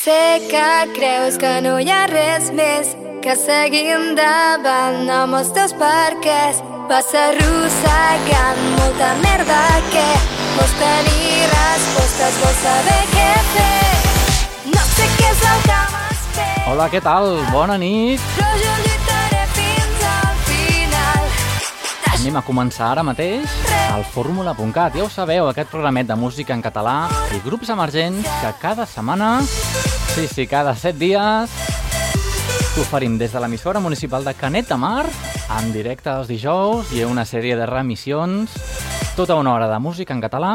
Sé que creus que no hi ha res més que seguir endavant amb els teus perquès. Vas arrossegant molta merda que vols tenir respostes, vols saber què fer. No sé què és el que m'espera. Hola, què tal? Bona nit. Però jo lluitaré fins al final. Anem a començar ara mateix al fórmula.cat. Ja ho sabeu, aquest programet de música en català i grups emergents que cada setmana, sí, sí, cada set dies, t'oferim des de l'emissora municipal de Canet de Mar, en directe els dijous, i una sèrie de remissions, tota una hora de música en català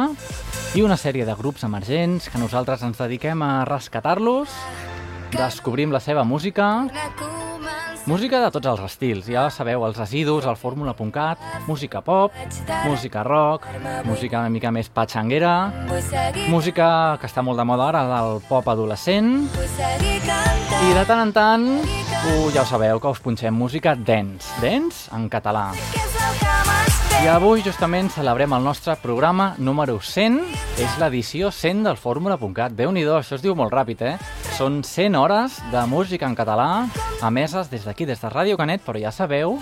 i una sèrie de grups emergents que nosaltres ens dediquem a rescatar-los, descobrim la seva música, Música de tots els estils, ja sabeu, els residus, el fórmula.cat, música pop, música rock, música una mica més patxanguera, música que està molt de moda ara, del pop adolescent, i de tant en tant, uh, ja ho sabeu, que us punxem música dance, dance en català. I avui justament celebrem el nostre programa número 100, és l'edició 100 del fórmula.cat. déu nhi això es diu molt ràpid, eh? Són 100 hores de música en català, emeses des d'aquí, des de Ràdio Canet, però ja sabeu,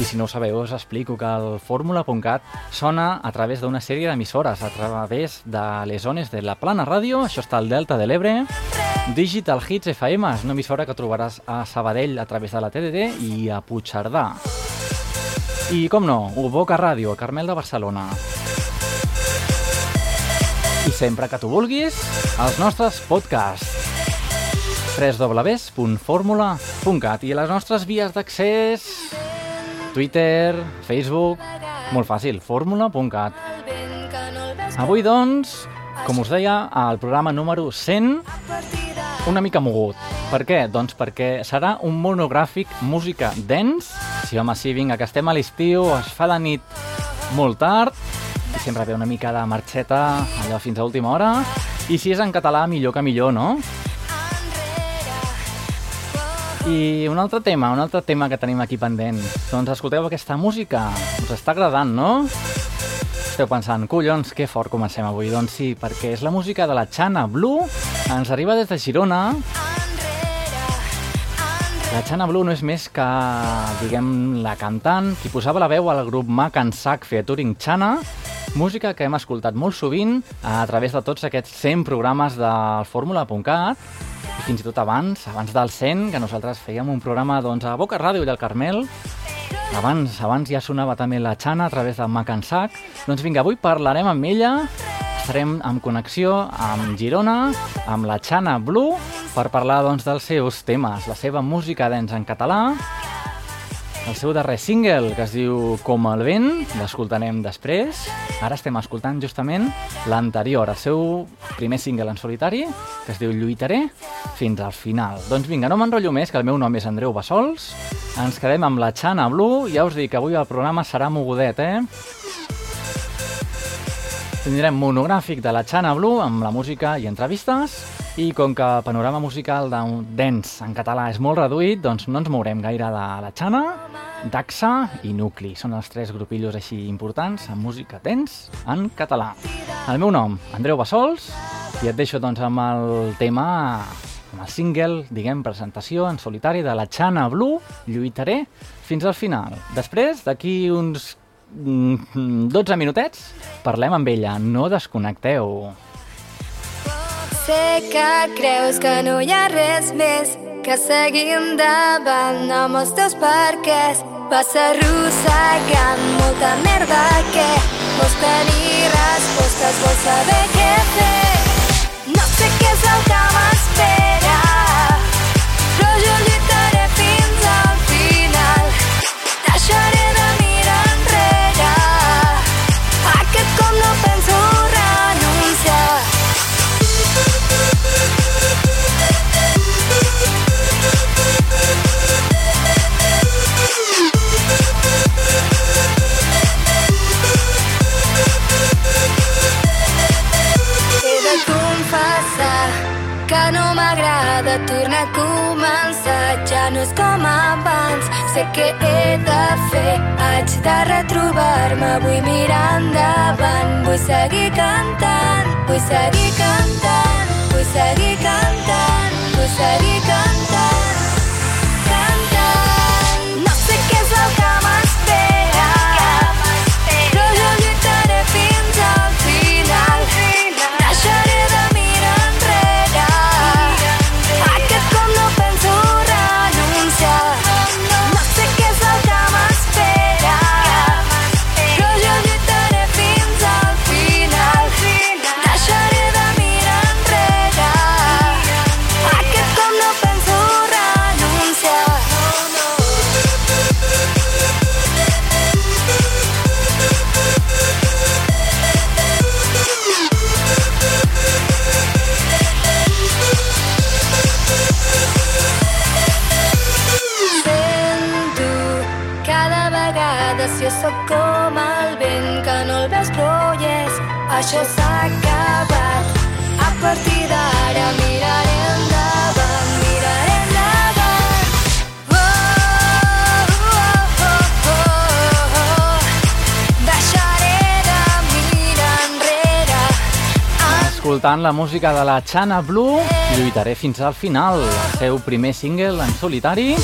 i si no ho sabeu us explico que el fórmula.cat sona a través d'una sèrie d'emissores, a través de les zones de la Plana Ràdio, això està al Delta de l'Ebre, Digital Hits FM, és una emissora que trobaràs a Sabadell a través de la TDT i a Puigcerdà. I, com no, Uboca Ràdio, Carmel de Barcelona. I sempre que tu vulguis, els nostres podcasts www.formula.cat i les nostres vies d'accés Twitter, Facebook, molt fàcil, veus Avui, doncs, com us deia, al programa número 100, partida. una mica mogut. Per què? Doncs perquè serà un monogràfic música dance. Sí, home, sí, vinga, que estem a l'estiu, es fa la nit molt tard, i sempre ve una mica de marxeta allò fins a última hora. I si és en català, millor que millor, no? I un altre tema, un altre tema que tenim aquí pendent. Doncs escolteu aquesta música, us està agradant, no? Esteu pensant, collons, que fort comencem avui. Doncs sí, perquè és la música de la Xana Blue, ens arriba des de Girona. La Xana Blue no és més que, diguem, la cantant, qui posava la veu al grup Mac and Sack featuring Xana, música que hem escoltat molt sovint a través de tots aquests 100 programes del fórmula.cat i fins i tot abans, abans del 100, que nosaltres fèiem un programa doncs, a Boca Ràdio i al Carmel, abans, abans ja sonava també la Xana a través de Mac and Sack. Doncs vinga, avui parlarem amb ella, estarem en connexió amb Girona, amb la Xana Blue, per parlar doncs, dels seus temes, la seva música dents en català, el seu darrer single, que es diu Com el vent, l'escoltarem després. Ara estem escoltant justament l'anterior, el seu primer single en solitari, que es diu Lluitaré fins al final. Doncs vinga, no m'enrotllo més, que el meu nom és Andreu Bassols. Ens quedem amb la Xana Blue. Ja us dic que avui el programa serà mogudet, eh? Tindrem monogràfic de la Xana Blue amb la música i entrevistes i com que el panorama musical de dance en català és molt reduït, doncs no ens mourem gaire de la Xana, Daxa i Nucli. Són els tres grupillos així importants en música dance en català. El meu nom, Andreu Bassols, i et deixo doncs amb el tema, amb el single, diguem, presentació en solitari de la Xana Blue, Lluitaré fins al final. Després, d'aquí uns 12 minutets, parlem amb ella. No desconnecteu. Sé que creus que no hi ha res més que seguir endavant amb els teus perquès. Vas arrossegant molta merda que vols tenir respostes, vols saber què fer. No sé què és el que m'espera, què he de fer. Haig de retrobar-me, vull mirar endavant, vull seguir cantant, vull seguir cantant, vull seguir cantant, vull seguir cantant. Escoltant la música de la Chana Blue, lluitaré fins al final, el seu primer single en solitari.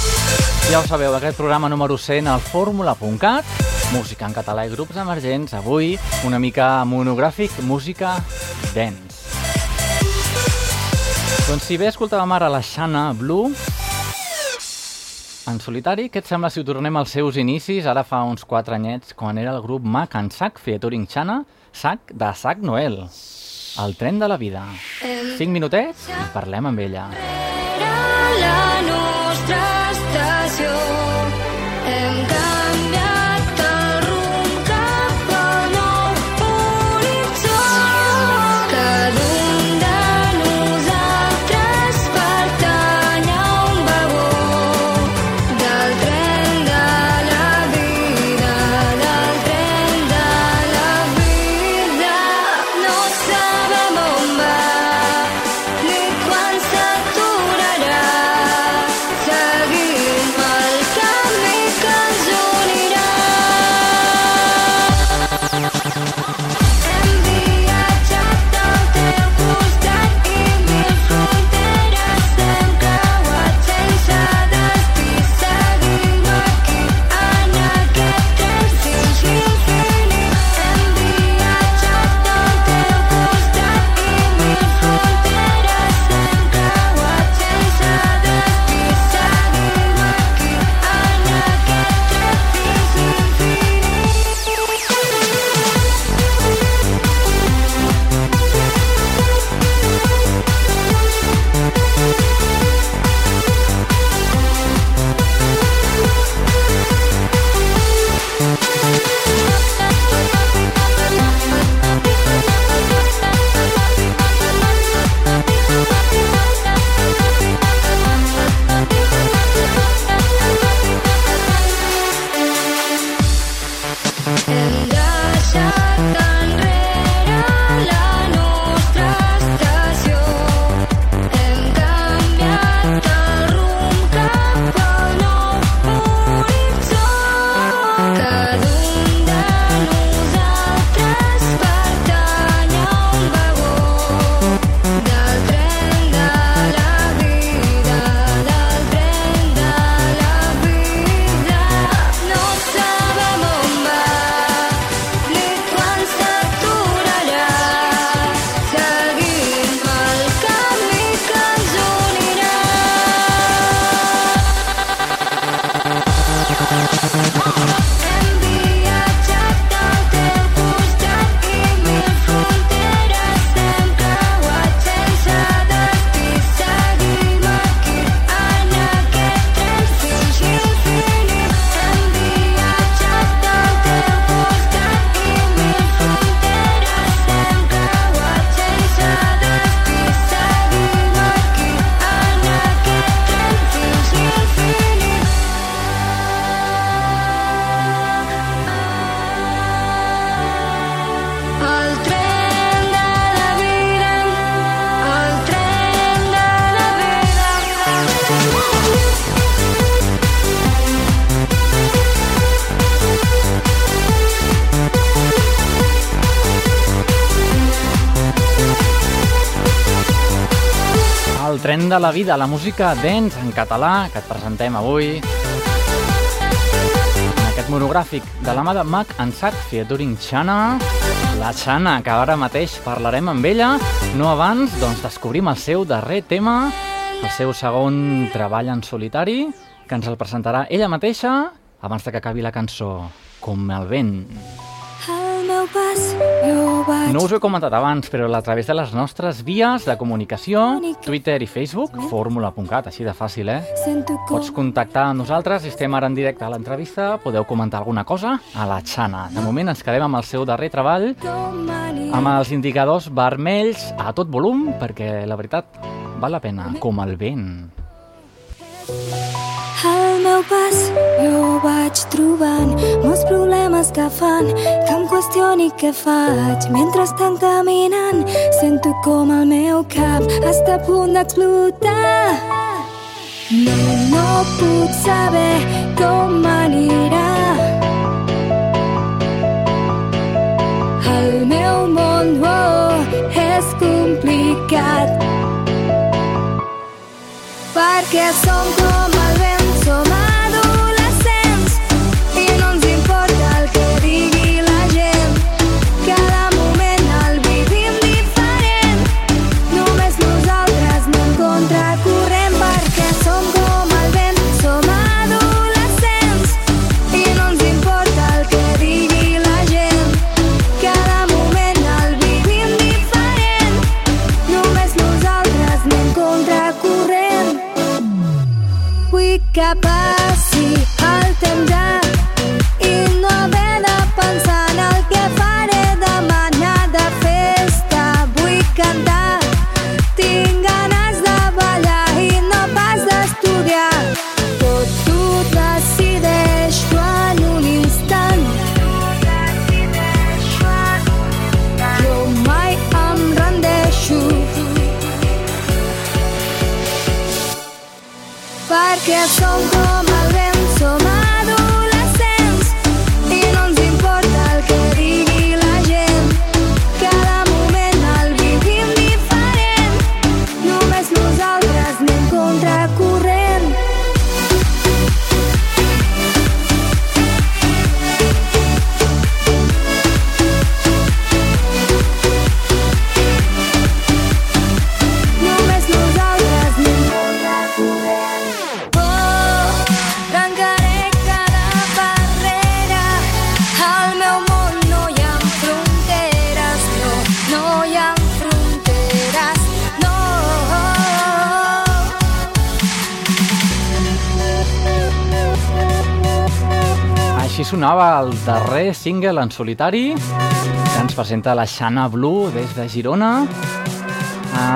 Ja ho sabeu, aquest programa número 100 al fórmula.cat, música en català i grups emergents, avui una mica monogràfic, música dance. Doncs si bé escoltàvem ara la Xana Blue, en solitari, què et sembla si ho tornem als seus inicis, ara fa uns 4 anyets, quan era el grup Mac en Sac, featuring Xana, Sac de Sac Noel. El tren de la vida. 5 minutets i parlem amb ella. Era la de la vida, la música dance en català que et presentem avui. En aquest monogràfic de la mà de Mac en Sac featuring Xana. La Xana, que ara mateix parlarem amb ella. No abans, doncs, descobrim el seu darrer tema, el seu segon treball en solitari, que ens el presentarà ella mateixa abans de que acabi la cançó, Com el vent. No us ho he comentat abans, però a través de les nostres vies de comunicació, Twitter i Facebook, fórmula.cat, així de fàcil, eh? Pots contactar amb nosaltres, estem ara en directe a l'entrevista, podeu comentar alguna cosa a la Xana. De moment ens quedem amb el seu darrer treball, amb els indicadors vermells a tot volum, perquè la veritat val la pena, com el vent. Al meu pas jo vaig problemes que fan que em qüestioni què faig mentre estan caminant. Sento com el meu cap està a punt d'explotar. No, no puc saber com anirà. El meu món oh, és complicat perquè som com el vent, som adolescents sonava el darrer single en solitari que ens presenta la Xana Blue des de Girona.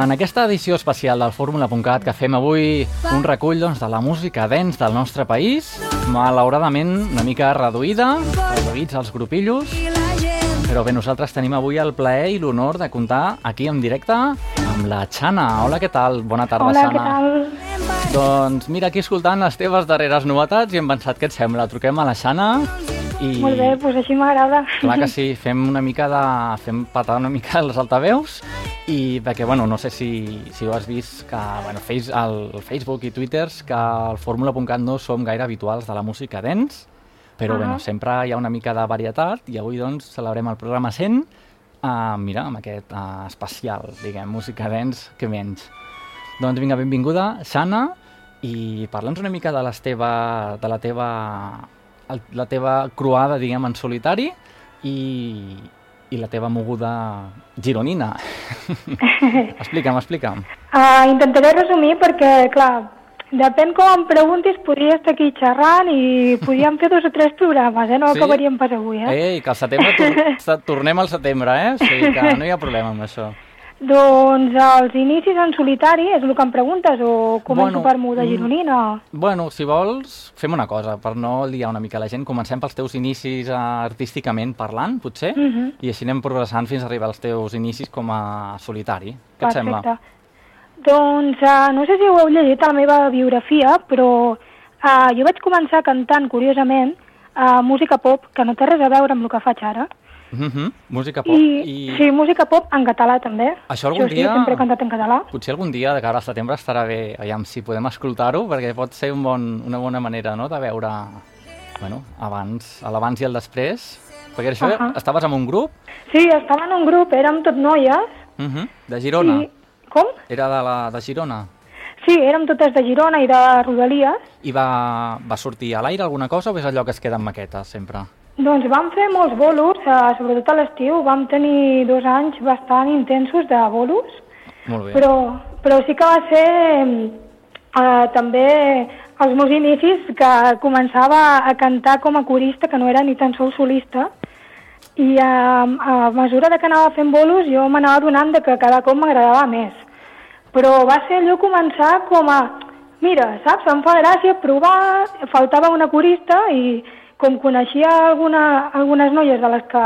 En aquesta edició especial del Fórmula.cat que fem avui un recull doncs, de la música dents del nostre país, malauradament una mica reduïda, reduïts els grupillos, però bé, nosaltres tenim avui el plaer i l'honor de comptar aquí en directe amb la Xana. Hola, què tal? Bona tarda, Hola, què Xana. tal? Doncs mira, aquí escoltant les teves darreres novetats i hem pensat què et sembla. Truquem a la Xana i... Molt bé, doncs així m'agrada. Clar que sí, fem una mica de... fem patar una mica els altaveus i perquè, bueno, no sé si, si ho has vist que, bueno, face, el Facebook i Twitters que al Fórmula.cat no som gaire habituals de la música dents, però, Ah. bueno, sempre hi ha una mica de varietat i avui, doncs, celebrem el programa 100 uh, mira, amb aquest uh, especial, diguem, música dents, que menys. Doncs vinga, benvinguda, Xana, i parla'ns una mica de, les teva, de la teva el, la teva croada, diguem, en solitari i, i la teva moguda gironina. explica'm, explica'm. Uh, intentaré resumir perquè, clar, depèn com em preguntis, podria estar aquí xerrant i podríem fer dos o tres programes, eh? No Sí? acabaríem pas avui, eh? Ei, que al setembre tor se- tornem al setembre, eh? O sigui que no hi ha problema amb això. Doncs els inicis en solitari, és el que em preguntes, o començo Bueno, per muda mm, gironina? Bueno, si vols, fem una cosa, per no liar una mica la gent. Comencem pels teus inicis eh, artísticament parlant, potser, Mhm. i així anem progressant fins a arribar als teus inicis com a solitari. Què et sembla? Doncs uh, no sé si ho heu llegit a la meva biografia, però uh, jo vaig començar cantant, curiosament, uh, música pop, que no té res a veure amb el que faig ara. Mhm, Música pop. I, I Sí, música pop en català també. Això algun sí, dia- sempre he cantat en català. potser algun dia, de cara al setembre, estarà bé, aviam si podem escoltar-ho, perquè pot ser un bon, una bona manera no?, de veure bueno, abans, a l'abans i el després. Perquè això, Ahà. estaves en un grup Sí, estava en un grup, érem tot noies. mhm, de Girona. I... Com? Era de, la, de Girona. Sí, érem totes de Girona i de Rodalies. I va, va sortir a l'aire alguna cosa o és allò que es queda en maquetes sempre? Doncs vam fer molts bolos, eh, sobretot a l'estiu. Vam tenir dos anys bastant intensos de bolos. Molt bé. Però, però sí que va ser eh, també els meus inicis que començava a cantar com a corista, que no era ni tan sols solista, i eh, a mesura de que anava fent bolos jo m'anava adonant de que cada cop m'agradava més. Però va ser allò començar com a mira, saps, em fa gràcia provar, faltava una corista i com coneixia alguna, algunes noies de les que,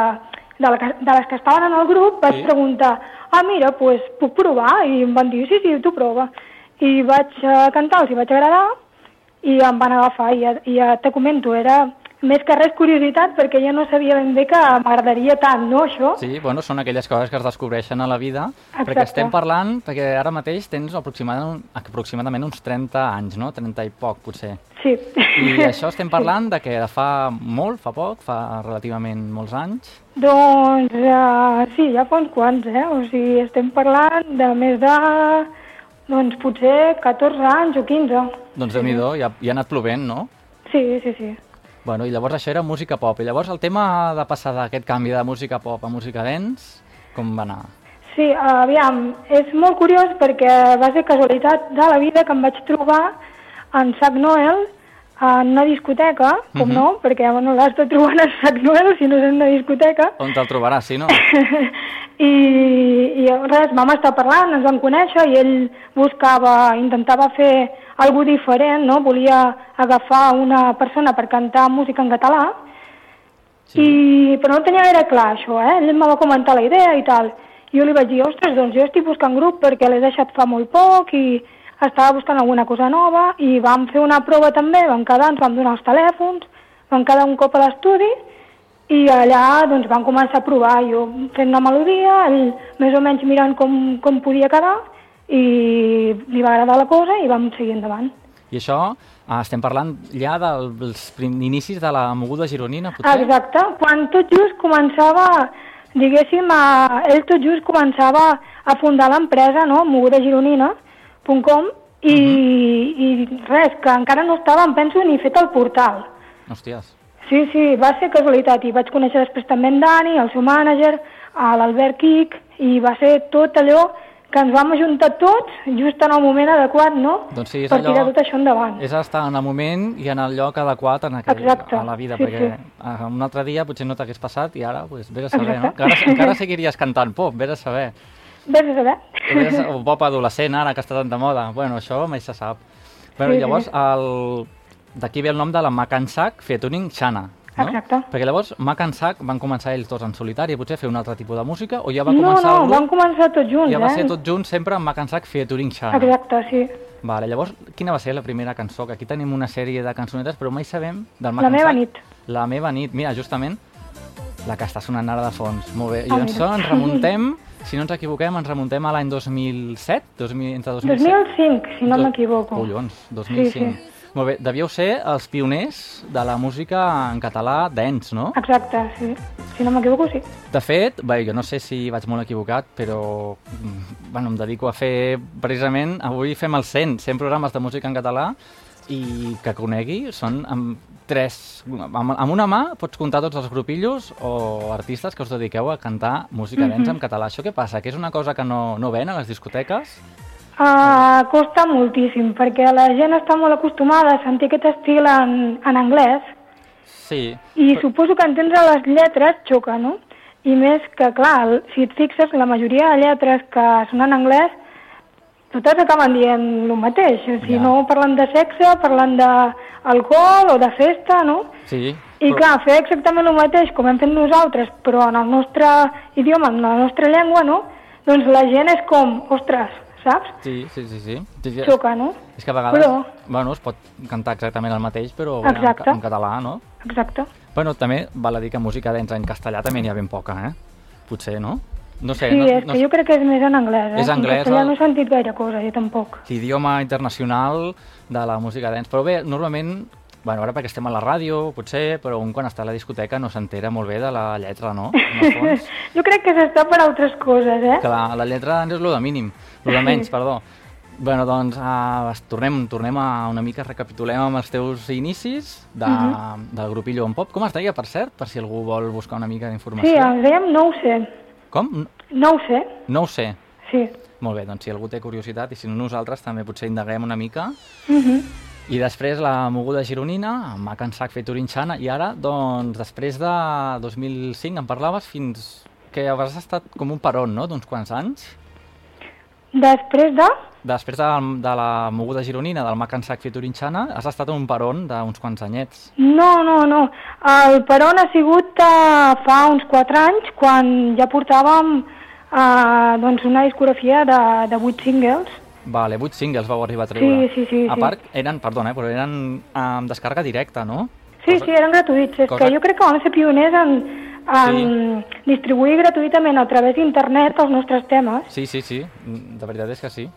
de, la, que- de les que estaven en el grup, vaig Sí. preguntar, ah, mira, pues, puc provar? I em van dir, sí, sí, tu prova. I vaig eh, cantar, els hi vaig agradar, i em van agafar, i ja, ja te comento, era més que res curiositat, perquè jo no sabia ben bé que m'agradaria tant, no, això? Sí, bueno, són aquelles coses que es descobreixen a la vida, Exacte. perquè estem parlant, perquè ara mateix tens aproximadament, aproximadament uns 30 anys, no? 30 i poc, potser. Sí. I això estem parlant de que fa molt, fa poc, fa relativament molts anys. Doncs uh, sí, ja fa uns quants, eh? O sigui, estem parlant de més de, doncs potser 14 anys o 15. Doncs déu-n'hi-do, ja, ja ha anat plovent, no? Sí, sí, sí. Bueno, i llavors això era música pop. I llavors el tema de passar d'aquest canvi de música pop a música dance, com va anar? Sí, aviam, és molt curiós perquè va ser casualitat de la vida que em vaig trobar en Sac Noel en una discoteca, com Mhm. no, perquè bueno, l'has de trobar en Sac Noel si no és en una discoteca, On te'l trobaràs, si no? I, i res, vam estar parlant, ens vam conèixer i ell buscava, intentava fer algo diferent, no? Volia agafar una persona per cantar música en català, Sí. i, però no tenia gaire clar això, eh? Ell em va comentar la idea i tal. I jo li vaig dir, ostres, doncs jo estic buscant grup perquè l'he deixat fa molt poc i estava buscant alguna cosa nova i vam fer una prova també, vam quedar, ens vam donar els telèfons, vam quedar un cop a l'estudi i allà doncs vam començar a provar, jo fent una melodia, ell més o menys mirant com, com podia quedar i li va agradar la cosa i vam seguir endavant. I això, eh, estem parlant ja dels inicis de la moguda gironina, potser? Exacte, quan tot just començava, diguéssim, a, ell tot just començava a fundar l'empresa, no?, mogudagironina.com, i, i res, que encara no estava, em penso, ni fet el portal. Hòsties. Sí, sí, va ser casualitat, i vaig conèixer després també en Dani, el seu mànager, l'Albert Quic, i va ser tot allò que ens vam ajuntar tots just en el moment adequat, no?, Doncs sí, és per allò- tirar tot això endavant. És estar en el moment i en el lloc adequat en aquell, Exacte, a la vida, sí, perquè sí. un altre dia potser no t'hagués passat i ara, pues, vés a saber, no? Exacte. Encara, encara seguiries cantant pop, vés a saber. Vés a saber. Vés a, o pop adolescent, ara que està tan de moda. Bueno, això mai se sap. Bueno, Sí, llavors, sí. el... d'aquí ve el nom de la Macansac Featuring Xana. No? Exacte. Perquè llavors Macansac van començar ells dos en solitari, potser fer un altre tipus de música, o ja va No, començar no, el grup, vam començar tots junts, ja va eh? ser tot junt sempre amb Macansac Featuring Xana. Exacte, sí. Vale, llavors, quina va ser la primera cançó? Que aquí tenim una sèrie de cançonetes, però mai sabem del La Macansac. meva nit. La meva nit, mira, justament la que està sonant ara de fons. Molt bé. I doncs ens remuntem, si no ens equivoquem, ens remuntem a l'any 2007, 2000, entre 2007. 2005, si no m'equivoco. Collons, 2005. Sí, sí. Molt bé, devíeu ser els pioners de la música en català dance, no? Exacte, sí. Si no m'equivoco, sí. De fet, bé, jo no sé si vaig molt equivocat, però mm, bueno, em dedico a fer, precisament, avui fem els 100, 100 programes de música en català i que conegui són amb tres... Amb, amb una mà pots comptar tots els grupillos o artistes que us dediqueu a cantar música dance en català. Això què passa? Que és una cosa que no, no ven a les discoteques? Uh, costa moltíssim, perquè la gent està molt acostumada a sentir aquest estil en, en anglès Sí. i suposo que entendre les lletres xoca, no? I més que, clar, si et fixes, la majoria de lletres que són en anglès totes acaben dient el mateix. Si Ja. no parlen de sexe, parlen d'alcohol o de festa, no? Sí. I però- clar, fer exactament el mateix com hem fet nosaltres, però en el nostre idioma, en la nostra llengua, no? Doncs la gent és com, ostres, saps? Sí, sí, sí, sí. Xoca, no? És que a vegades, Però- bueno, es pot cantar exactament el mateix, però bé, en, Exacte. ca- en català, no? Exacte. Bueno, també val a dir que música dents en castellà també n'hi ha ben poca, eh? Potser, no? No sé, Sí, no, és no, que jo crec que és més en anglès, eh? És anglès, En castellà el- no he sentit gaire cosa, jo tampoc. l'idioma internacional de la música dents. Però bé, normalment, bueno, ara perquè estem a la ràdio, potser, però un quan està a la discoteca no s'entera molt bé de la lletra, no? El. Jo crec que s'està per altres coses, eh? que la, lletra és lo de mínim, lo de menys, perdó. Bueno, doncs uh, tornem, tornem a una mica, recapitulem amb els teus inicis de, Mhm. del grupillo en pop. Com es deia, per cert, per si algú vol buscar una mica Sí, d'informació? ens dèiem no ho sé. Com? No ho sé, No ho sé. sí. Molt bé, doncs si algú té curiositat i si no nosaltres també potser indaguem una mica. Mhm. I després la moguda gironina, amb Macan Sac Featuring Xana, i ara, doncs, després de 2005, em parlaves fins que hauràs estat com un peron, no?, d'uns quants anys. Després de... Després de, de la moguda gironina, del Mac en Sac featuring Xana, has estat en un peron d'uns quants anyets. No, no, no. El peron ha sigut uh, fa uns 4 anys, quan ja portàvem uh, doncs una discografia de, de 8 singles. Vale, 8 singles vau arribar a treure. Sí, sí, sí, A sí. part, eren, perdona, eh, però eren amb descàrrega directa, no? Sí, Cosa- sí, eren gratuïts. És cosa- que jo crec que vam ser pioners en, en distribuir gratuïtament a través d'internet els nostres temes. Sí, sí, sí, de veritat és que sí.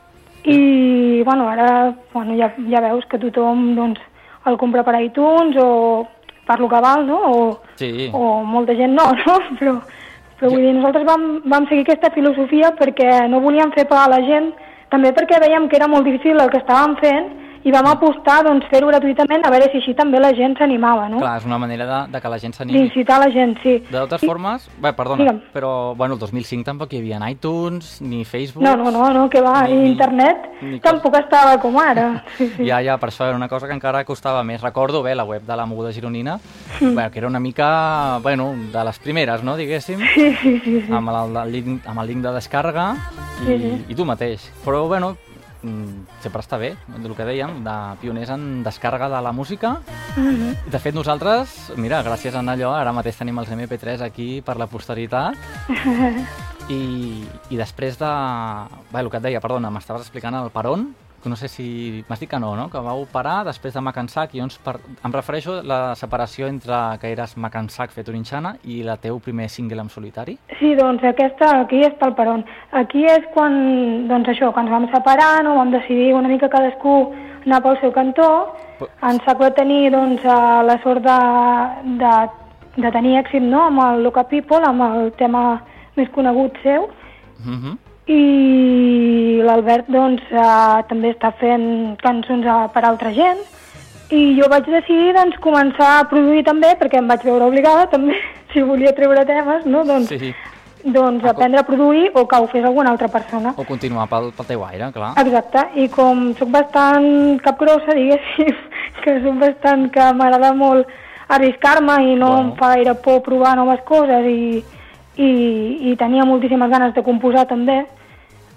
I, bueno, ara bueno, ja, ja veus que tothom doncs, el compra per iTunes o per lo que val, no? O, Sí. o molta gent no, no? Però, però vull dir, nosaltres vam, vam seguir aquesta filosofia perquè no volíem fer pagar a la gent, també perquè veiem que era molt difícil el que estàvem fent i vam apostar doncs, fer-ho gratuïtament a veure si així també la gent s'animava, no? Clar, és una manera de, de que la gent s'animi. D'incitar la gent, sí. De totes I- formes, bé, perdona, Digue'm. però bueno, el 2005 tampoc hi havia iTunes, ni Facebook... No, no, no, no que va, Ni- ni- internet ni tampoc estava com ara. Sí, sí. Ja, ja, per això era una cosa que encara costava més. Recordo bé la web de la moguda gironina, bueno, que era una mica, bueno, de les primeres, no?, diguéssim, Sí, sí, sí, sí. amb el, el, link, amb el link de descàrrega i, Sí, sí. i tu mateix. Però, bueno, mm, sempre està bé, el que dèiem, de pioners en descàrrega de la música. Mhm. De fet, nosaltres, mira, gràcies a allò, ara mateix tenim els MP3 aquí per la posteritat. I, i després de... Bé, el que et deia, perdona, m'estaves explicant el Peron, no sé si... M'has dit que no, no? Que vau parar després de Macansac i llavors per... em refereixo a la separació entre que eres Macansac fet Orinxana i la teu primer single en solitari. Sí, doncs aquesta, aquí està el peron. Aquí és quan, doncs això, quan ens vam separar, no, vam decidir una mica cadascú anar pel seu cantó. Però- En Sac va tenir, doncs, eh, la sort de, de, de tenir èxit, no?, amb el Loca People, amb el tema més conegut seu. Mm -hmm. I l'Albert, doncs, eh, també està fent cançons eh, per altra gent. I jo vaig decidir, doncs, començar a produir també, perquè em vaig veure obligada, també, si volia treure temes, no?, doncs, Sí, sí. doncs aprendre a produir o que ho fes alguna altra persona. O continuar pel, pel teu aire, clar. Exacte, i com sóc bastant capgrossa, diguéssim, que sóc bastant que m'agrada molt arriscar-me i no Bueno. em fa gaire por provar noves coses i, i, i tenia moltíssimes ganes de composar també,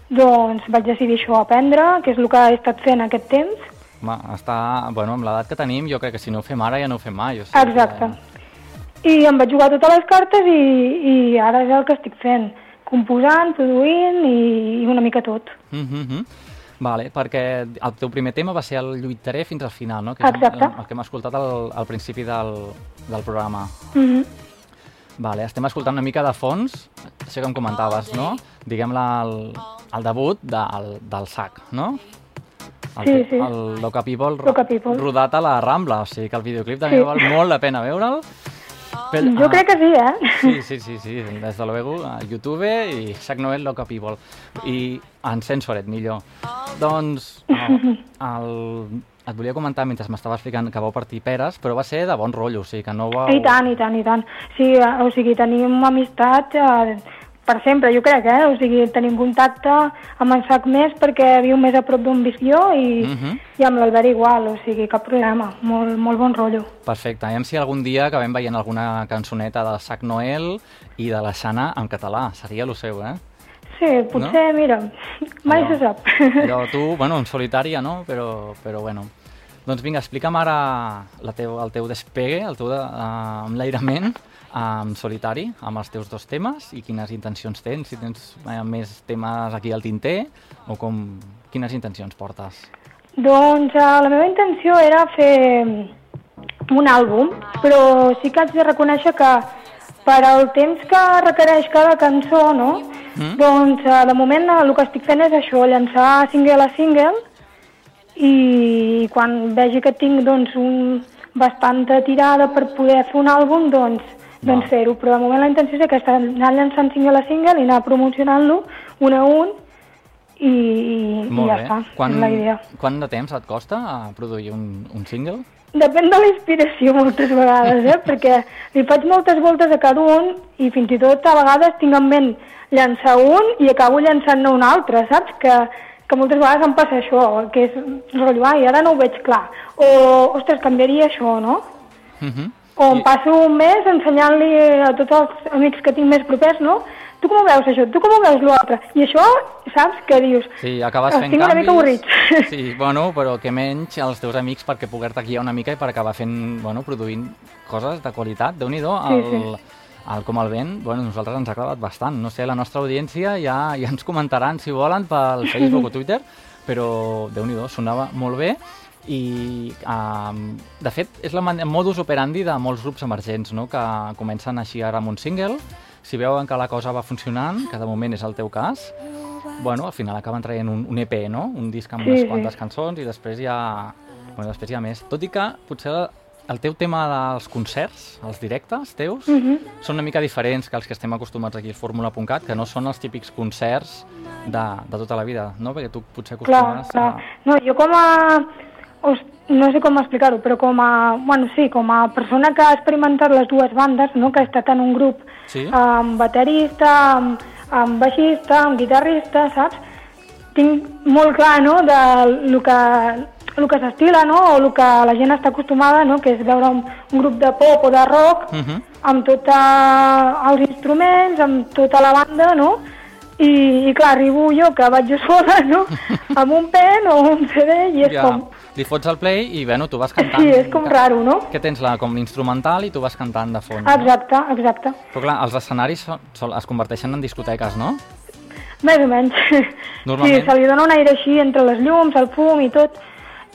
doncs vaig decidir això, aprendre, que és el que he estat fent aquest temps. Va, està, bueno, amb l'edat que tenim, jo crec que si no ho fem ara ja no ho fem mai. O sigui, Exacte. I em vaig jugar totes les cartes i, i ara és el que estic fent, composant, produint i, i una mica tot. Mm -hmm. Vale, perquè el teu primer tema va ser el lluitaré fins al final, no? Que és Exacte. el, el que hem escoltat al, al principi del, del programa. Mm -hmm. Vale, estem escoltant una mica de fons, això que em comentaves, no? Diguem-la el, el debut del, del SAC, no? El, Sí, sí. El Loca People, Loca People. rodat a la Rambla, o sigui que el videoclip també Sí. val molt la pena veure'l. Pel- Jo ah, crec que sí, eh? Sí, sí, sí, sí, des de luego, a YouTube i Sac Noel Loca People. I en Censoret, millor. Doncs el, el, et volia comentar mentre m'estava explicant que vau partir peres, però va ser de bon rotllo, o sigui que no vau... I tant, i tant, i tant. Sí, eh, o sigui, tenim amistat eh, per sempre, jo crec, eh? O sigui, tenim contacte amb en Sac més perquè viu més a prop d'on visc jo i, Mhm. i amb l'Albert igual, o sigui, cap problema, molt, molt bon rotllo. Perfecte, aviam si algun dia acabem veient alguna cançoneta de Sac Noel i de la Xana en català, seria lo seu, eh? Sí, potser, mira, mai Allò- se sap. Allò tu, bueno, en solitària, no? Però, però bueno. Doncs vinga, explica'm ara la teu, el teu despegue, el teu de, uh, enlairament en solitari, amb els teus dos temes i quines intencions tens, si tens eh, més temes aquí al tinter o com, quines intencions portes. Doncs eh, la meva intenció era fer un àlbum, però sí que haig de reconèixer que per al temps que requereix cada cançó, no? Mm. Doncs eh, de moment eh, el que estic fent és això, llançar single a single i quan vegi que tinc doncs, un bastanta tirada per poder fer un àlbum, doncs, doncs fer-ho. Però de moment la intenció és aquesta, anar llançant single a single i anar promocionant-lo un a un i, i, i ja bé. està, Quan, és la idea. quant de temps et costa a produir un, un single? Depèn de la inspiració moltes vegades, eh? perquè li faig moltes voltes a cada un i fins i tot a vegades tinc en ment llançar un i acabo llançant-ne un altre, saps? Que, que moltes vegades em passa això, que és rotllo, ai, ara no ho veig clar, o, ostres, canviaria això, no? Uh -huh. O em passo un mes ensenyant-li a tots els amics que tinc més propers, no?, tu com ho veus això, tu com ho veus l'altre? I això, saps, què dius? Sí, acabes fent Estic una canvis. mica avorrit. Sí, bueno, però que menys els teus amics perquè poder-te guiar una mica i per acabar fent, bueno, produint coses de qualitat. déu nhi Sí, sí. el Com el vent, bueno, nosaltres ens ha agradat bastant. No sé, la nostra audiència ja, ja ens comentaran, si volen, pel Facebook o Twitter, però déu nhi sonava molt bé i um, de fet és la modus operandi de molts grups emergents no? que comencen així ara amb un single si veuen que la cosa va funcionant que de moment és el teu cas bueno, al final acaben traient un, un EP, no? un disc amb Sí, unes sí. quantes cançons i després ha, bueno, després hi ha més tot i que potser el teu tema dels concerts, els directes teus, Mhm. són una mica diferents que els que estem acostumats aquí al Fórmula.cat, que no són els típics concerts de, de tota la vida, no? Perquè tu potser Clar, acostumes clar. a... No, jo com a... No sé com explicar-ho, però com a... Bueno, sí, com a persona que ha experimentat les dues bandes, no?, que ha estat en un grup Sí? amb baterista, amb, amb baixista, amb guitarrista, saps? Tinc molt clar, no?, de lo que, el que s'estila, no?, o el que la gent està acostumada, no?, que és veure un, un grup de pop o de rock Uh -huh. amb tots els instruments, amb tota la banda, no?, i, i clar, arribo jo, que vaig jo sola, no?, amb un pen o un CD, i és ja, com... li fots el play i, bueno, tu vas cantant. Sí, és com que- raro, no? Que tens la, com l'instrumental i tu vas cantant de fons. no? Exacte, exacte. Però clar, els escenaris són, són, es converteixen en discoteques, no? Més o menys. Normalment. Sí, se li dona un aire així entre les llums, el fum i tot.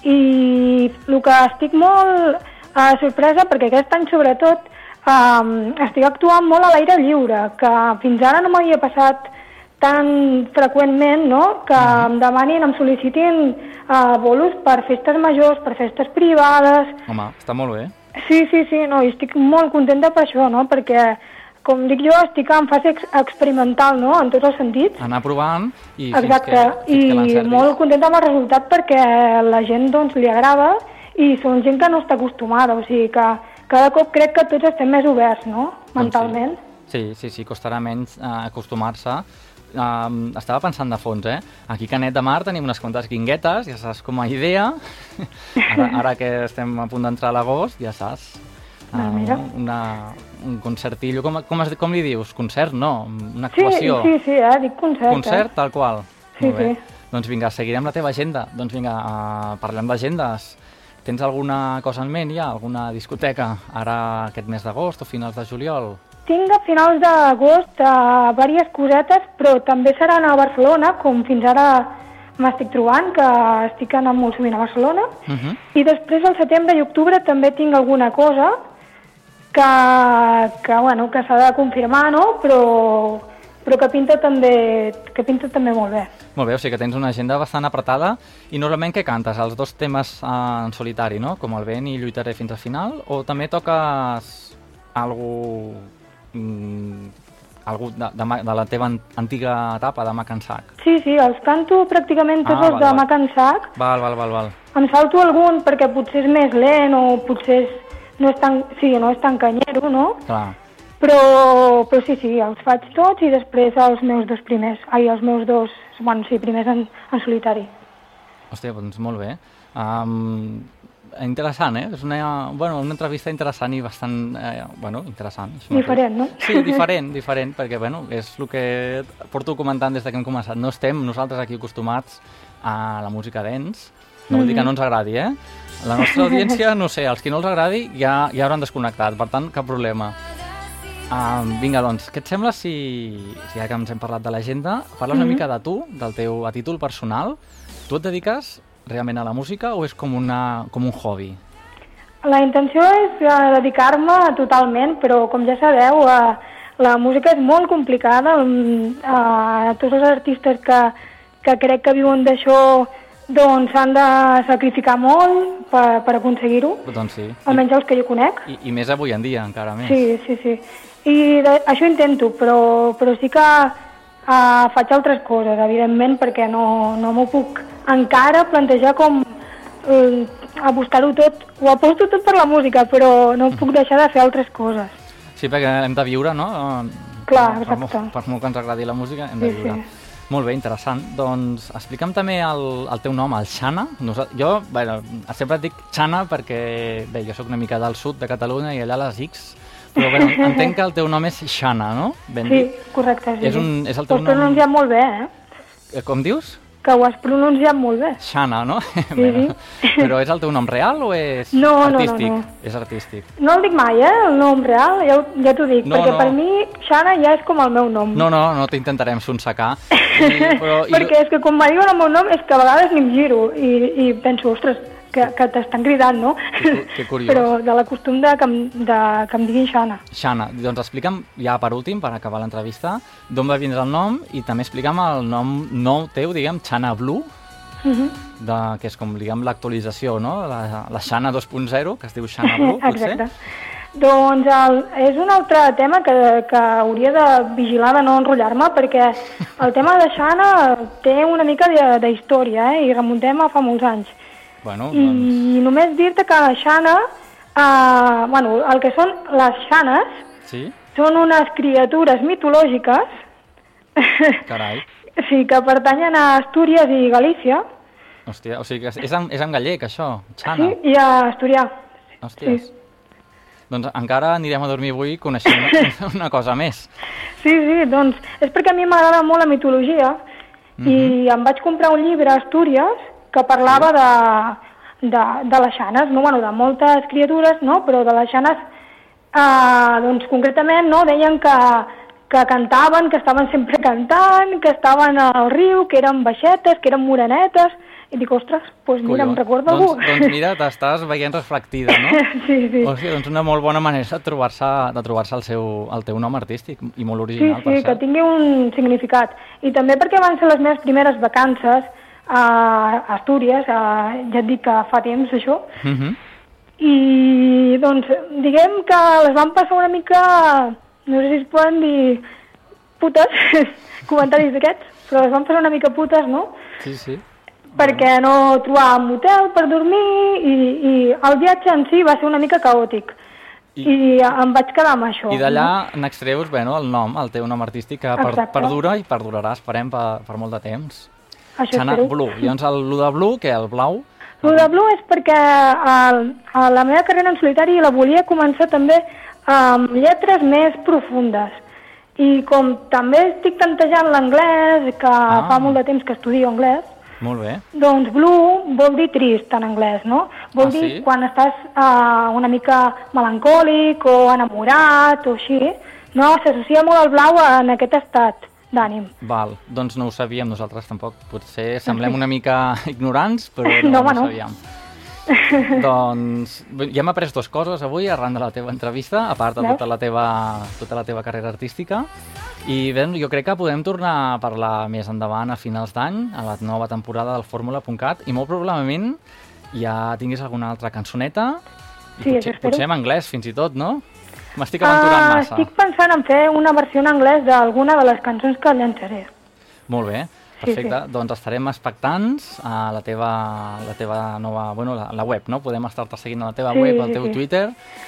I el que estic molt eh, sorpresa, perquè aquest any sobretot eh, estic actuant molt a l'aire lliure, que fins ara no m'havia passat tan freqüentment, no?, que em demanin, em sol·licitin eh, bolos per festes majors, per festes privades, Home, està molt bé. Sí, sí, sí, no, i estic molt contenta per això, no? Perquè, com dic jo, estic en fase ex experimental, no?, en tots els sentits. Anar provant i Exacte, fins que, fins que i molt contenta amb el resultat perquè la gent, doncs, li agrada i són gent que no està acostumada, o sigui que cada cop crec que tots estem més oberts, no?, mentalment. Sí, sí, sí, costarà menys eh, acostumar-se. Um, estava pensant de fons, eh? Aquí a Canet de Mar tenim unes quantes guinguetes, ja saps com a idea. Ara, ara que estem a punt d'entrar a l'agost, ja saps. Ah, mira. una, un concertillo, com, com, es, com li dius? Concert? No, una Sí, actuació. sí, sí, eh? dic concert. Concert, tal qual. Sí, sí. Doncs vinga, seguirem la teva agenda. Doncs vinga, uh, parlem d'agendes. Tens alguna cosa en ment ja? Alguna discoteca ara aquest mes d'agost o finals de juliol? Tinc a finals d'agost uh, diverses cosetes, però també seran a Barcelona, com fins ara m'estic trobant, que estic anant molt sovint a Barcelona. Uh -huh. I després, al setembre i octubre, també tinc alguna cosa que, que, bueno, que s'ha de confirmar, no? Però, però que, pinta també, que pinta també molt bé. Molt bé, o sigui que tens una agenda bastant apretada i normalment què cantes? Els dos temes eh, en solitari, no? Com el vent i lluitaré fins al final? O també toques algú, mm, algú de, de, de la teva an- antiga etapa de Mac Sac? Sí, sí, els canto pràcticament tots Ah, els val, de val. Mac Sac. Val, val, val, val. Em salto algun perquè potser és més lent o potser és, no, és tan, sí, no és tan canyero, no? Clar. Però, però sí, sí, els faig tots i després els meus dos primers, ai, els meus dos, bueno, sí, primers en, en solitari. Hòstia, doncs molt bé. Um, interessant, eh? És una, bueno, una entrevista interessant i bastant... Eh, bueno, interessant. Diferent, no? Sí, diferent, diferent, perquè bueno, és el que porto comentant des de que hem començat. No estem nosaltres aquí acostumats a la música dance, no vol dir que no ens agradi, eh? La nostra audiència, no sé, els que no els agradi ja, ja hauran desconnectat, per tant, cap problema. Um, vinga, doncs, què et sembla si, si ja que ens hem parlat de l'agenda, parles una mica de tu, del teu a títol personal. Tu et dediques realment a la música o és com, una, com un hobby? La intenció és eh, dedicar-me totalment, però com ja sabeu, eh, la música és molt complicada. mm, Eh, tots els artistes que, que crec que viuen d'això doncs s'han de sacrificar molt per, per aconseguir-ho, Doncs sí. almenys els que jo conec. I, I més avui en dia, encara més. Sí, sí, sí. I de, això intento, però, però sí que uh, faig altres coses, evidentment, perquè no, no m'ho puc encara plantejar com uh, apostar-ho tot, ho aposto tot per la música, però no puc deixar de fer altres coses. Sí, perquè hem de viure, no? Clar, per, molt, exacte. per molt que ens agradi la música, hem de Sí, viure. sí. Molt bé, interessant. Doncs explica'm també el, el teu nom, el Xana. Jo, bueno, sempre et dic Xana perquè, bé, jo sóc una mica del sud de Catalunya i allà les X Però bueno, entenc que el teu nom és Xana, no? Ben Sí, dit? correcte, sí. És un- és el teu has nom- pronunciat molt bé, eh? Eh, Com dius? Que ho has pronunciat molt bé. Xana, no? sí. Però és el teu nom real o és No, no, no, artístic? no. És artístic. No el dic mai, eh, el nom real, ja, ja t'ho dic, No, perquè no. per mi Xana ja és com el meu nom. No, no, no t'intentarem sonsacar. I, però, i, perquè és que quan me diuen el meu nom és que a vegades ni em giro i, i penso, ostres, que, que t'estan cridant, no? Que que curiós. Però de la costum de que, de, que em diguin Xana. Xana, doncs explica'm, ja per últim, per acabar l'entrevista, d'on va vindre el nom i també explica'm el nom nou teu, diguem, Xana Blue, Mhm. de, que és com, diguem, l'actualització, no? La, la Xana 2.0, que es diu Xana Blue, potser? Exacte. Doncs el, és un altre tema que, que hauria de vigilar de no enrotllar-me perquè el tema de Xana té una mica de- d'història eh? i remuntem a fa molts anys. Bueno, I doncs, només dir-te que Xana, eh, bueno, el que són les Xanes, sí? són unes criatures mitològiques Carai. sí, que pertanyen a Astúries i Galícia, Hòstia, o sigui que és en, és en gallec, això, Xana. sí, i a Asturià. Hòsties. sí. Doncs encara anirem a dormir avui coneixent una, cosa més. Sí, sí, doncs és perquè a mi m'agrada molt la mitologia i em vaig comprar un llibre a Astúries que parlava de, de, de les xanes, no? bueno, de moltes criatures, no? però de les xanes, eh, doncs concretament no? deien que, que cantaven, que estaven sempre cantant, que estaven al riu, que eren baixetes, que eren morenetes, i dic, ostres, doncs mira, em Collons. recorda doncs, algú. doncs mira, t'estàs veient reflectida, no? sí, sí. O sigui, doncs una molt bona manera de trobar-se de trobar-se el, seu, el teu nom artístic i molt Sí, original, sí, per que cert. tingui un significat. I també perquè van ser les meves primeres vacances a Astúries, a, ja et dic que fa temps això, Mhm. i doncs diguem que les van passar una mica, no sé si es poden dir putes, comentaris d'aquests, però les van passar una mica putes, no? Sí, sí. Perquè no trobàvem hotel per dormir i, i el viatge en si va ser una mica caòtic. I- I, em vaig quedar amb això. I d'allà n'extreus, bueno, el nom, el teu nom artístic, que per, Exacte. perdura i perdurarà, esperem, per, per molt de temps. Això Xana espero. Blue. I doncs el, el de Blue, que el blau, El de Blue és perquè el, a la meva carrera en solitari la volia començar també amb lletres més profundes. I com també estic tantejant l'anglès, que Ah. fa molt de temps que estudio anglès, molt bé. doncs blue vol dir trist en anglès, no? Vol Ah, dir sí? quan estàs uh, una mica melancòlic o enamorat o així. No, s'associa molt el blau en aquest estat d'ànim. Val, doncs no ho sabíem nosaltres tampoc. Potser semblem una mica ignorants, però no, No, no, ho no. sabíem. doncs ja hem après dues coses avui arran de la teva entrevista, a part de Veus? tota la teva, tota la teva carrera artística. I bé, jo crec que podem tornar a parlar més endavant a finals d'any, a la nova temporada del Fórmula.cat, i molt probablement ja tinguis alguna altra cançoneta, Sí, potser, potser en anglès fins i tot, no? M'estic aventurant Ah, massa. estic pensant en fer una versió en anglès d'alguna de les cançons que llançaré. Molt bé, Sí, perfecte. Doncs estarem expectants a la teva, la teva nova... Bueno, la, la web, no? Podem estar-te seguint a la teva Sí, web, al sí, teu sí. Twitter,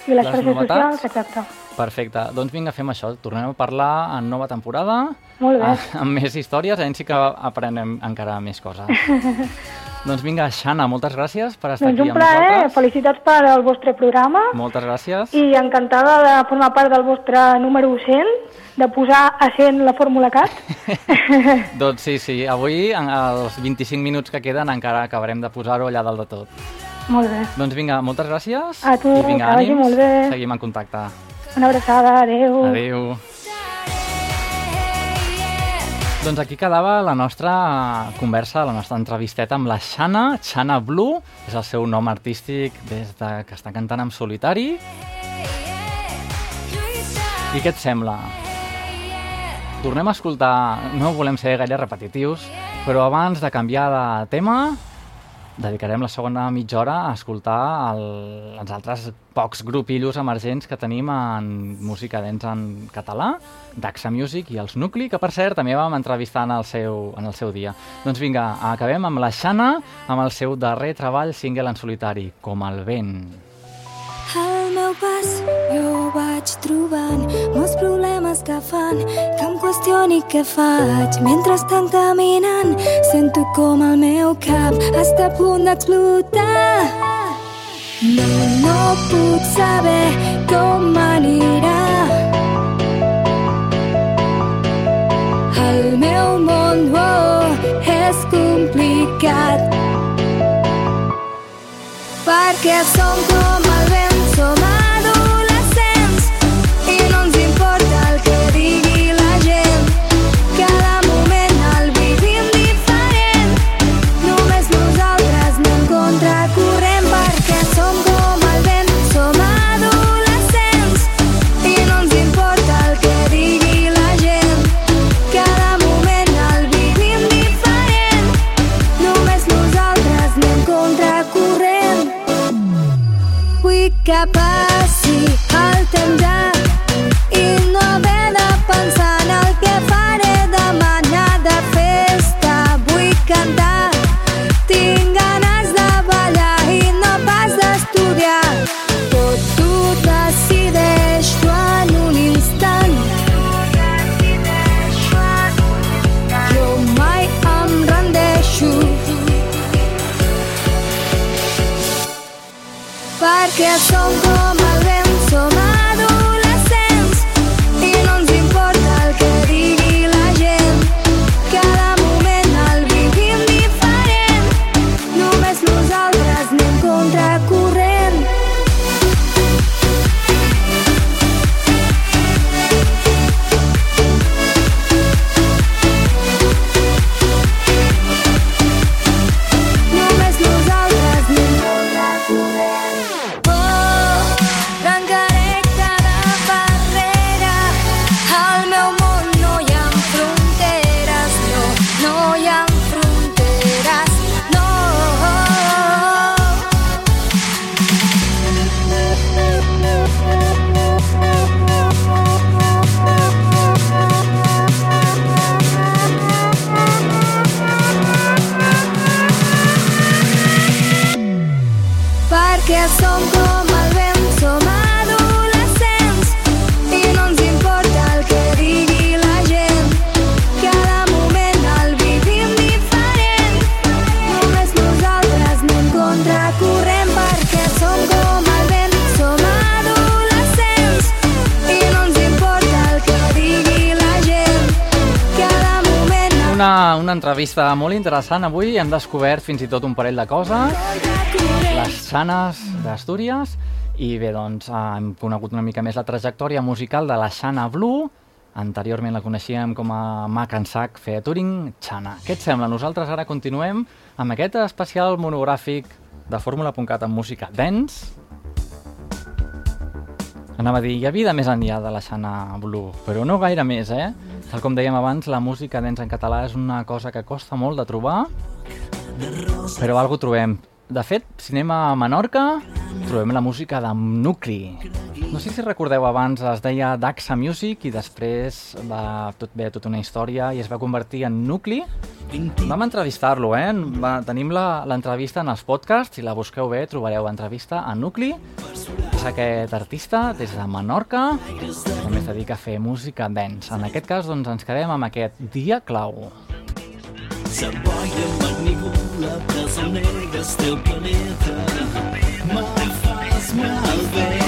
I les xarxes novetats. socials, exacte. Perfecte. Doncs vinga, fem això. Tornem a parlar en nova temporada. Molt bé. ah, Amb més històries, a si que aprenem encara més coses. doncs vinga, Xana, moltes gràcies per estar Doncs aquí un amb plaer, nosaltres. felicitats per al vostre programa Moltes gràcies. i encantada de formar part del vostre número 100, de posar a 100 la Fórmula CAT. Doncs sí, sí. Avui, en els 25 minuts que queden, encara acabarem de posar-ho allà dalt de tot. Molt bé. Doncs vinga, moltes gràcies. A tu, I vinga, que vagi ànims. molt bé. Seguim en contacte. Una abraçada, adeu. Adéu. Doncs aquí quedava la nostra conversa, la nostra entrevisteta amb la Xana, Xana Blue, és el seu nom artístic des de que està cantant en solitari. I què et sembla? Tornem a escoltar, no volem ser gaire repetitius, però abans de canviar de tema, dedicarem la segona mitja hora a escoltar el, els altres pocs grupillos emergents que tenim en música dents en català, Daxa Music i els Nucli, que per cert també vam entrevistar en el seu, en el seu dia. Doncs vinga, acabem amb la Xana, amb el seu darrer treball single en solitari, Com el vent. Al meu pas jo vaig trobant molts problemes que fan que em qüestioni què faig mentre estan caminant sento com el meu cap està a punt d'explotar No, no puc saber com anirà. El meu món oh, és complicat perquè som com el vent, som Una, una entrevista molt interessant avui. Hem descobert fins i tot un parell de coses. Les Xanes d'Astúries. I bé, doncs, hem conegut una mica més la trajectòria musical de la Xana Blue. Anteriorment la coneixíem com a Mac and Sac featuring Xana. Què et sembla? Nosaltres ara continuem amb aquest especial monogràfic de Fórmula.cat amb música dance. Anava a dir, hi ha vida més enllà de la Xana Blue, però no gaire més, eh? Tal com dèiem abans, la música dance en català és una cosa que costa molt de trobar, però algo trobem. De fet, si anem a Menorca, trobem la música de Nucli. No sé si recordeu abans, es deia Daxa Music i després va tot bé tota una història i es va convertir en Nucli. Vam entrevistar-lo, eh? Va, tenim l'entrevista en els podcasts, si la busqueu bé trobareu entrevista a Nucli. És aquest artista des de Menorca, també es dedica a fer música dance. En aquest cas, doncs, ens quedem amb aquest dia clau. Sa boia love does a nigga still believer. My fast, my baby.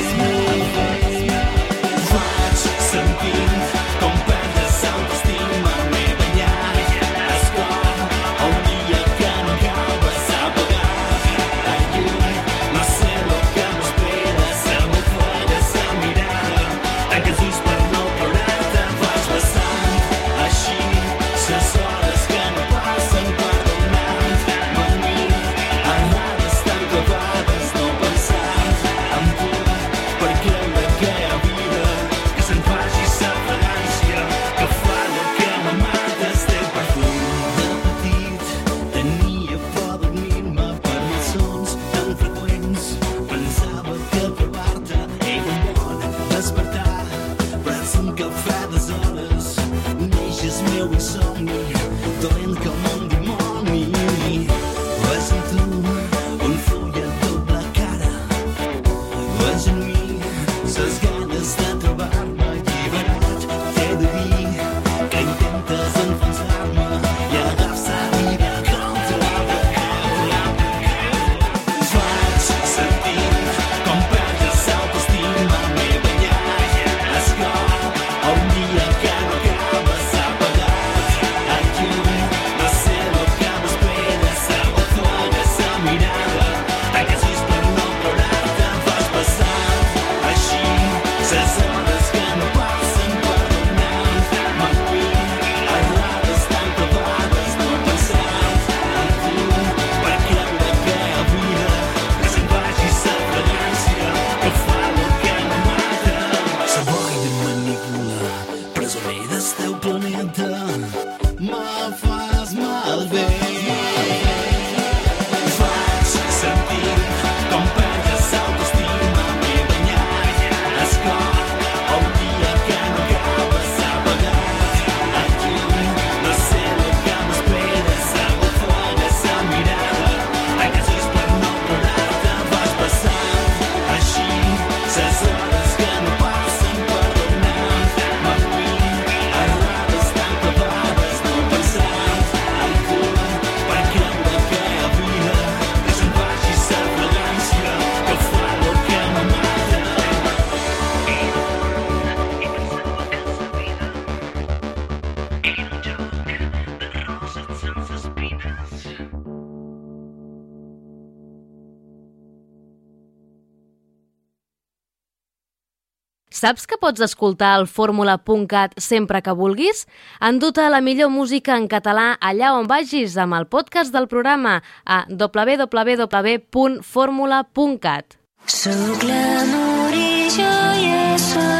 Saps que pots escoltar el fórmula.cat sempre que vulguis? Enduta la millor música en català allà on vagis amb el podcast del programa a www.fórmula.cat. Soc l'amor i jo i ja soc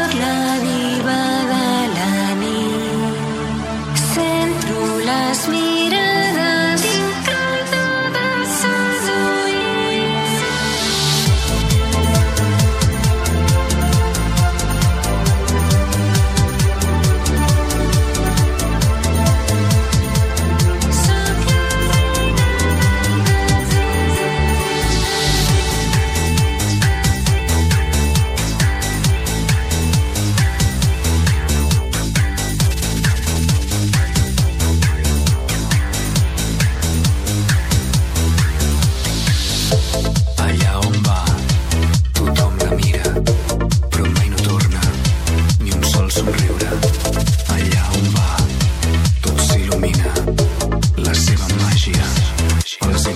It's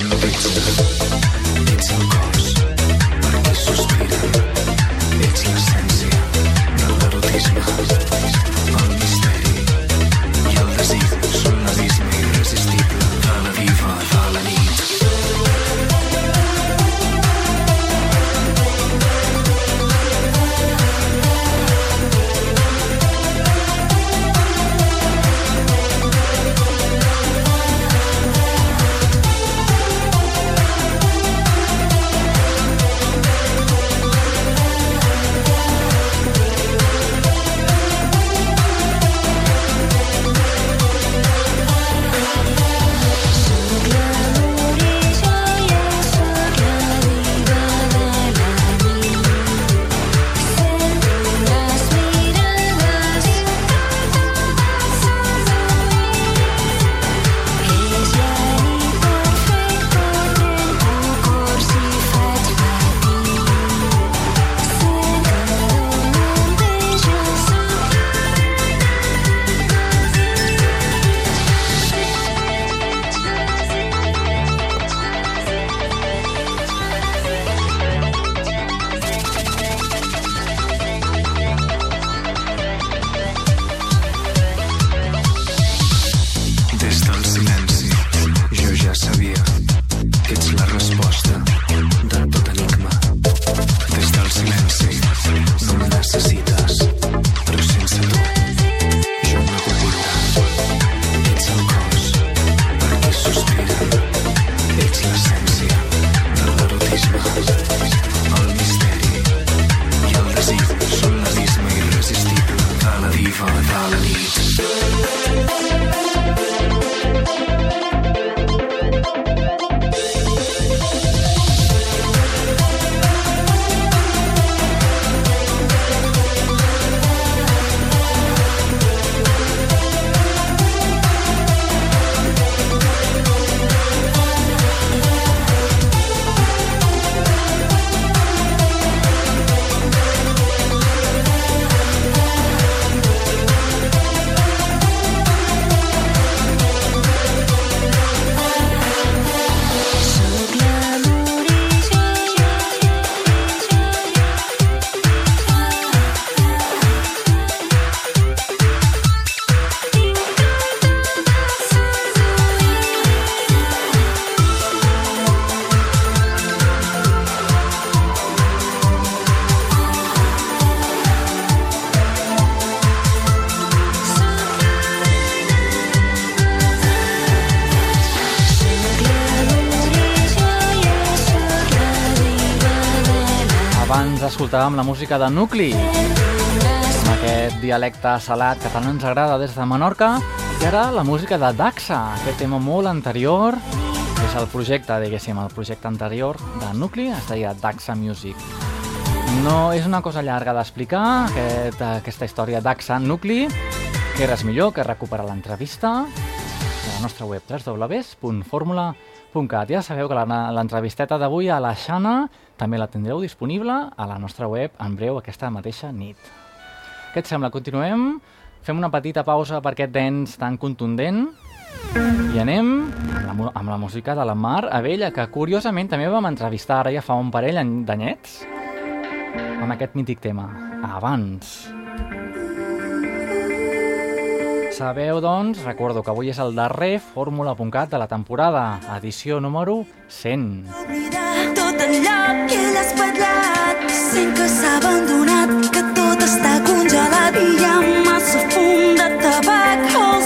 la esencia del erotismo. Escoltàvem la música de Nucli, amb aquest dialecte salat que tant ens agrada des de Menorca, i ara la música de Daxa, aquest tema molt anterior, que és el projecte, diguéssim, el projecte anterior de Nucli, es deia Daxa Music. No és una cosa llarga d'explicar, aquest, aquesta història Daxa Nucli, que res millor que recuperar l'entrevista de la nostra web www.formula.cat. Ja sabeu que l'entrevisteta d'avui a la Xana també la tindreu disponible a la nostra web en breu aquesta mateixa nit. Què et sembla? Continuem? Fem una petita pausa per aquest dents tan contundent i anem amb la, amb la música de la Mar Abella, que curiosament també vam entrevistar ara ja fa un parell any- d'anyets amb aquest mític tema, Abans. Sabeu, doncs, recordo que avui és el darrer Fórmula.cat de la temporada, edició número 100. Oblidar tot allò que ell has patllat Sent que s'ha abandonat, que tot està congelat I hi ha massa fum de tabac al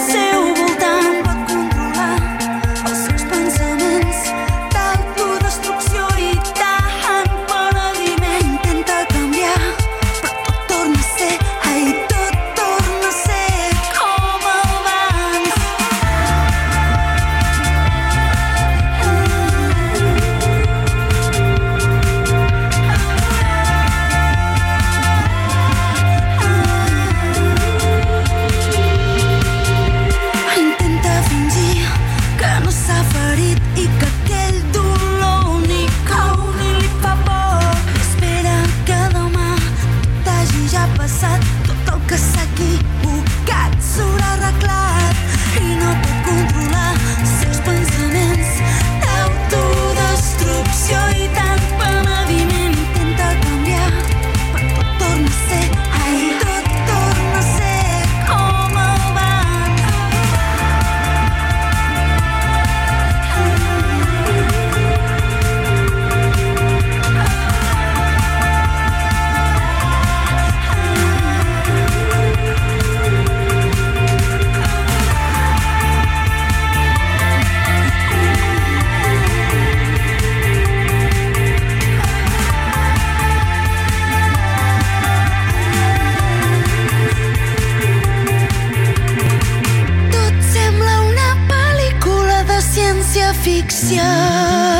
Fiction.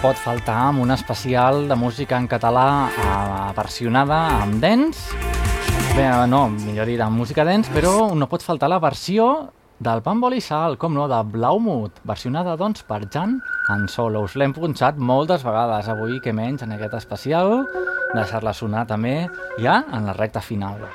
Pot faltar amb un especial de música en català eh, versionada amb dents. Bé, no, millor dit, amb música dents, però no pot faltar la versió del Pambol i Sal, com no, de Blaumut, versionada, doncs, per Jan en solo. Us l'hem punxat moltes vegades avui, que menys, en aquest especial. Deixar-la sonar també ja en la recta final.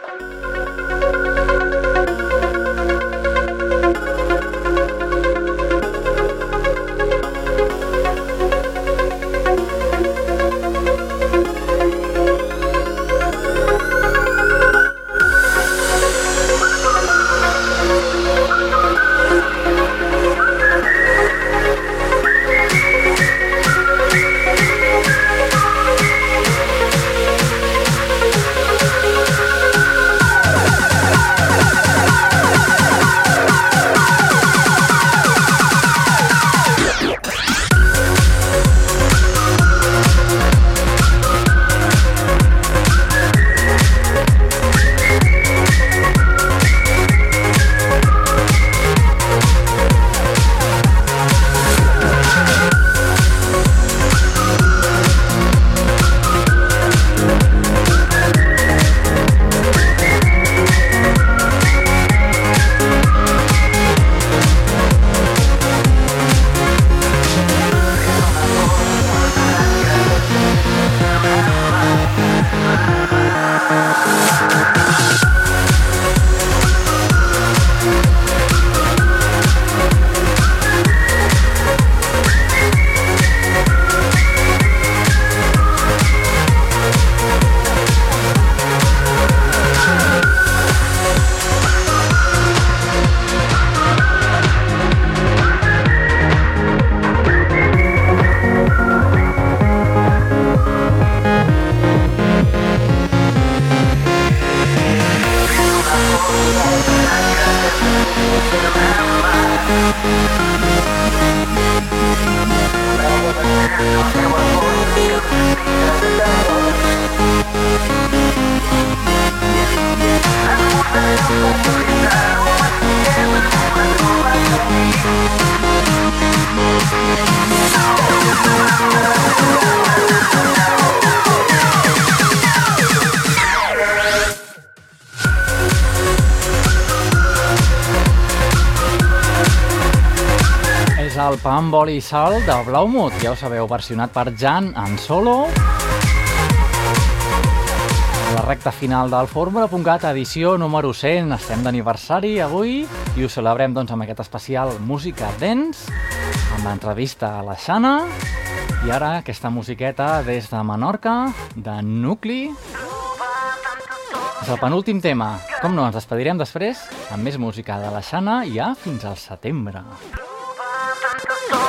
Amb oli i sal de Blaumut, ja ho sabeu, versionat per Jan en solo. A la recta final del Fórmula.cat, edició número 100. Estem d'aniversari avui i ho celebrem doncs, amb aquest especial Música Dance, amb l'entrevista a la Xana, i ara aquesta musiqueta des de Menorca, de Nucli. És el penúltim tema. Com no, ens despedirem després amb més música de la Xana ja fins al setembre.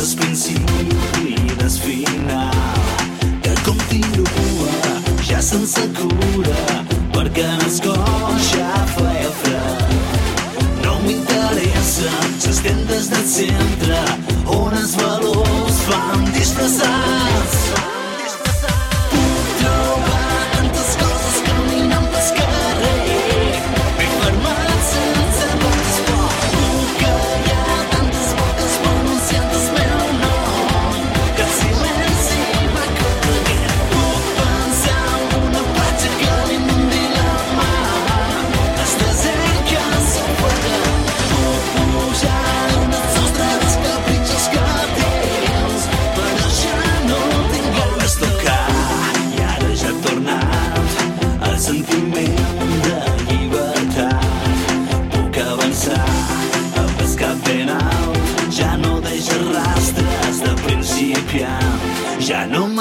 el principi i final. Que continua ja sense cura perquè en el cos ja feia fred. No m'interessa les tendes del centre on els valors fan disfressats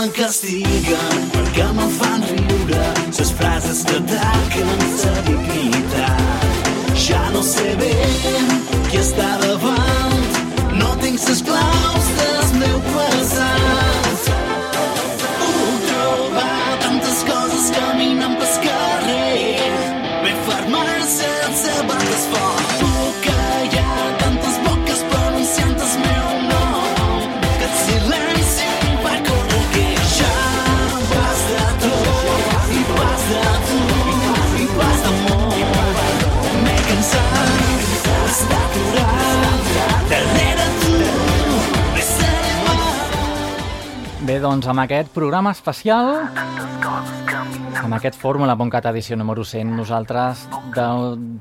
ja no doncs amb aquest programa especial, amb aquest Fórmula.cat edició número 100, nosaltres de,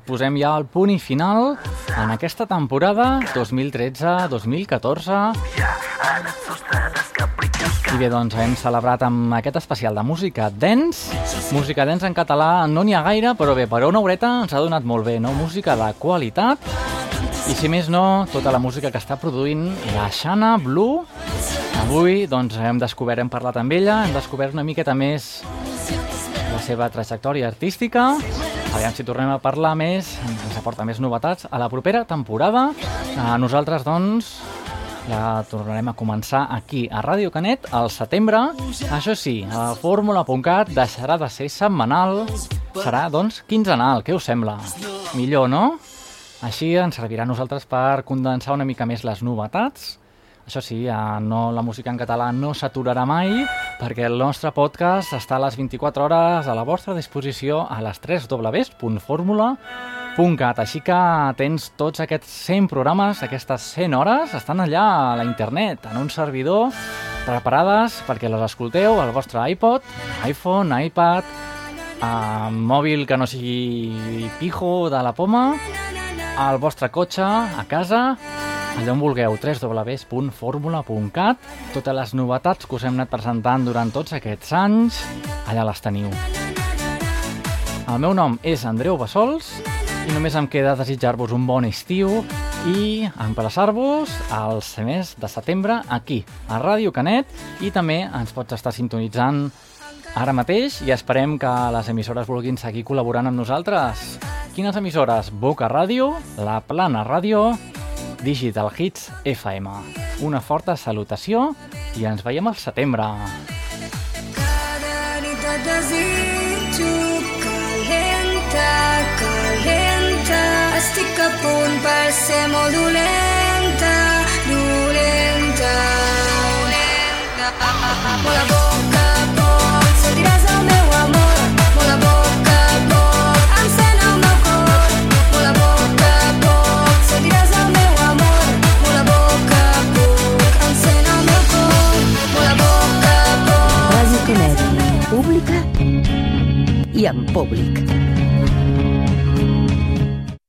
posem ja el punt i final en aquesta temporada 2013-2014. I bé, doncs hem celebrat amb aquest especial de música dance. Música dance en català no n'hi ha gaire, però bé, per una horeta ens ha donat molt bé, no? Música de qualitat. I si més no, tota la música que està produint la Xana Blue. Avui doncs, hem descobert, hem parlat amb ella, hem descobert una miqueta més la seva trajectòria artística. Aviam si tornem a parlar més, ens aporta més novetats a la propera temporada. A nosaltres, doncs, la tornarem a començar aquí, a Ràdio Canet, al setembre. Això sí, a fórmula.cat deixarà de ser setmanal, serà, doncs, quinzenal. Què us sembla? Millor, no? Així ens servirà a nosaltres per condensar una mica més les novetats. Això sí, no, la música en català no s'aturarà mai perquè el nostre podcast està a les 24 hores a la vostra disposició a les 3 www.formula.cat Així que tens tots aquests 100 programes, aquestes 100 hores, estan allà a la internet, en un servidor, preparades perquè les escolteu al vostre iPod, iPhone, iPad, a mòbil que no sigui pijo de la poma, al vostre cotxe, a casa, allà on vulgueu, www.formula.cat. Totes les novetats que us hem anat presentant durant tots aquests anys, allà les teniu. El meu nom és Andreu Bassols i només em queda desitjar-vos un bon estiu i emplaçar-vos al mes de setembre aquí, a Ràdio Canet i també ens pots estar sintonitzant ara mateix i esperem que les emissores vulguin seguir col·laborant amb nosaltres. Quines emissores? Boca Ràdio, La Plana Ràdio, Digital Hits FM. Una forta salutació i ens veiem al setembre. Cada nit et desitjo calenta, calenta. Estic a punt per ser molt dolenta, dolenta. Dolenta. Por la boca pot sentiràs i en públic.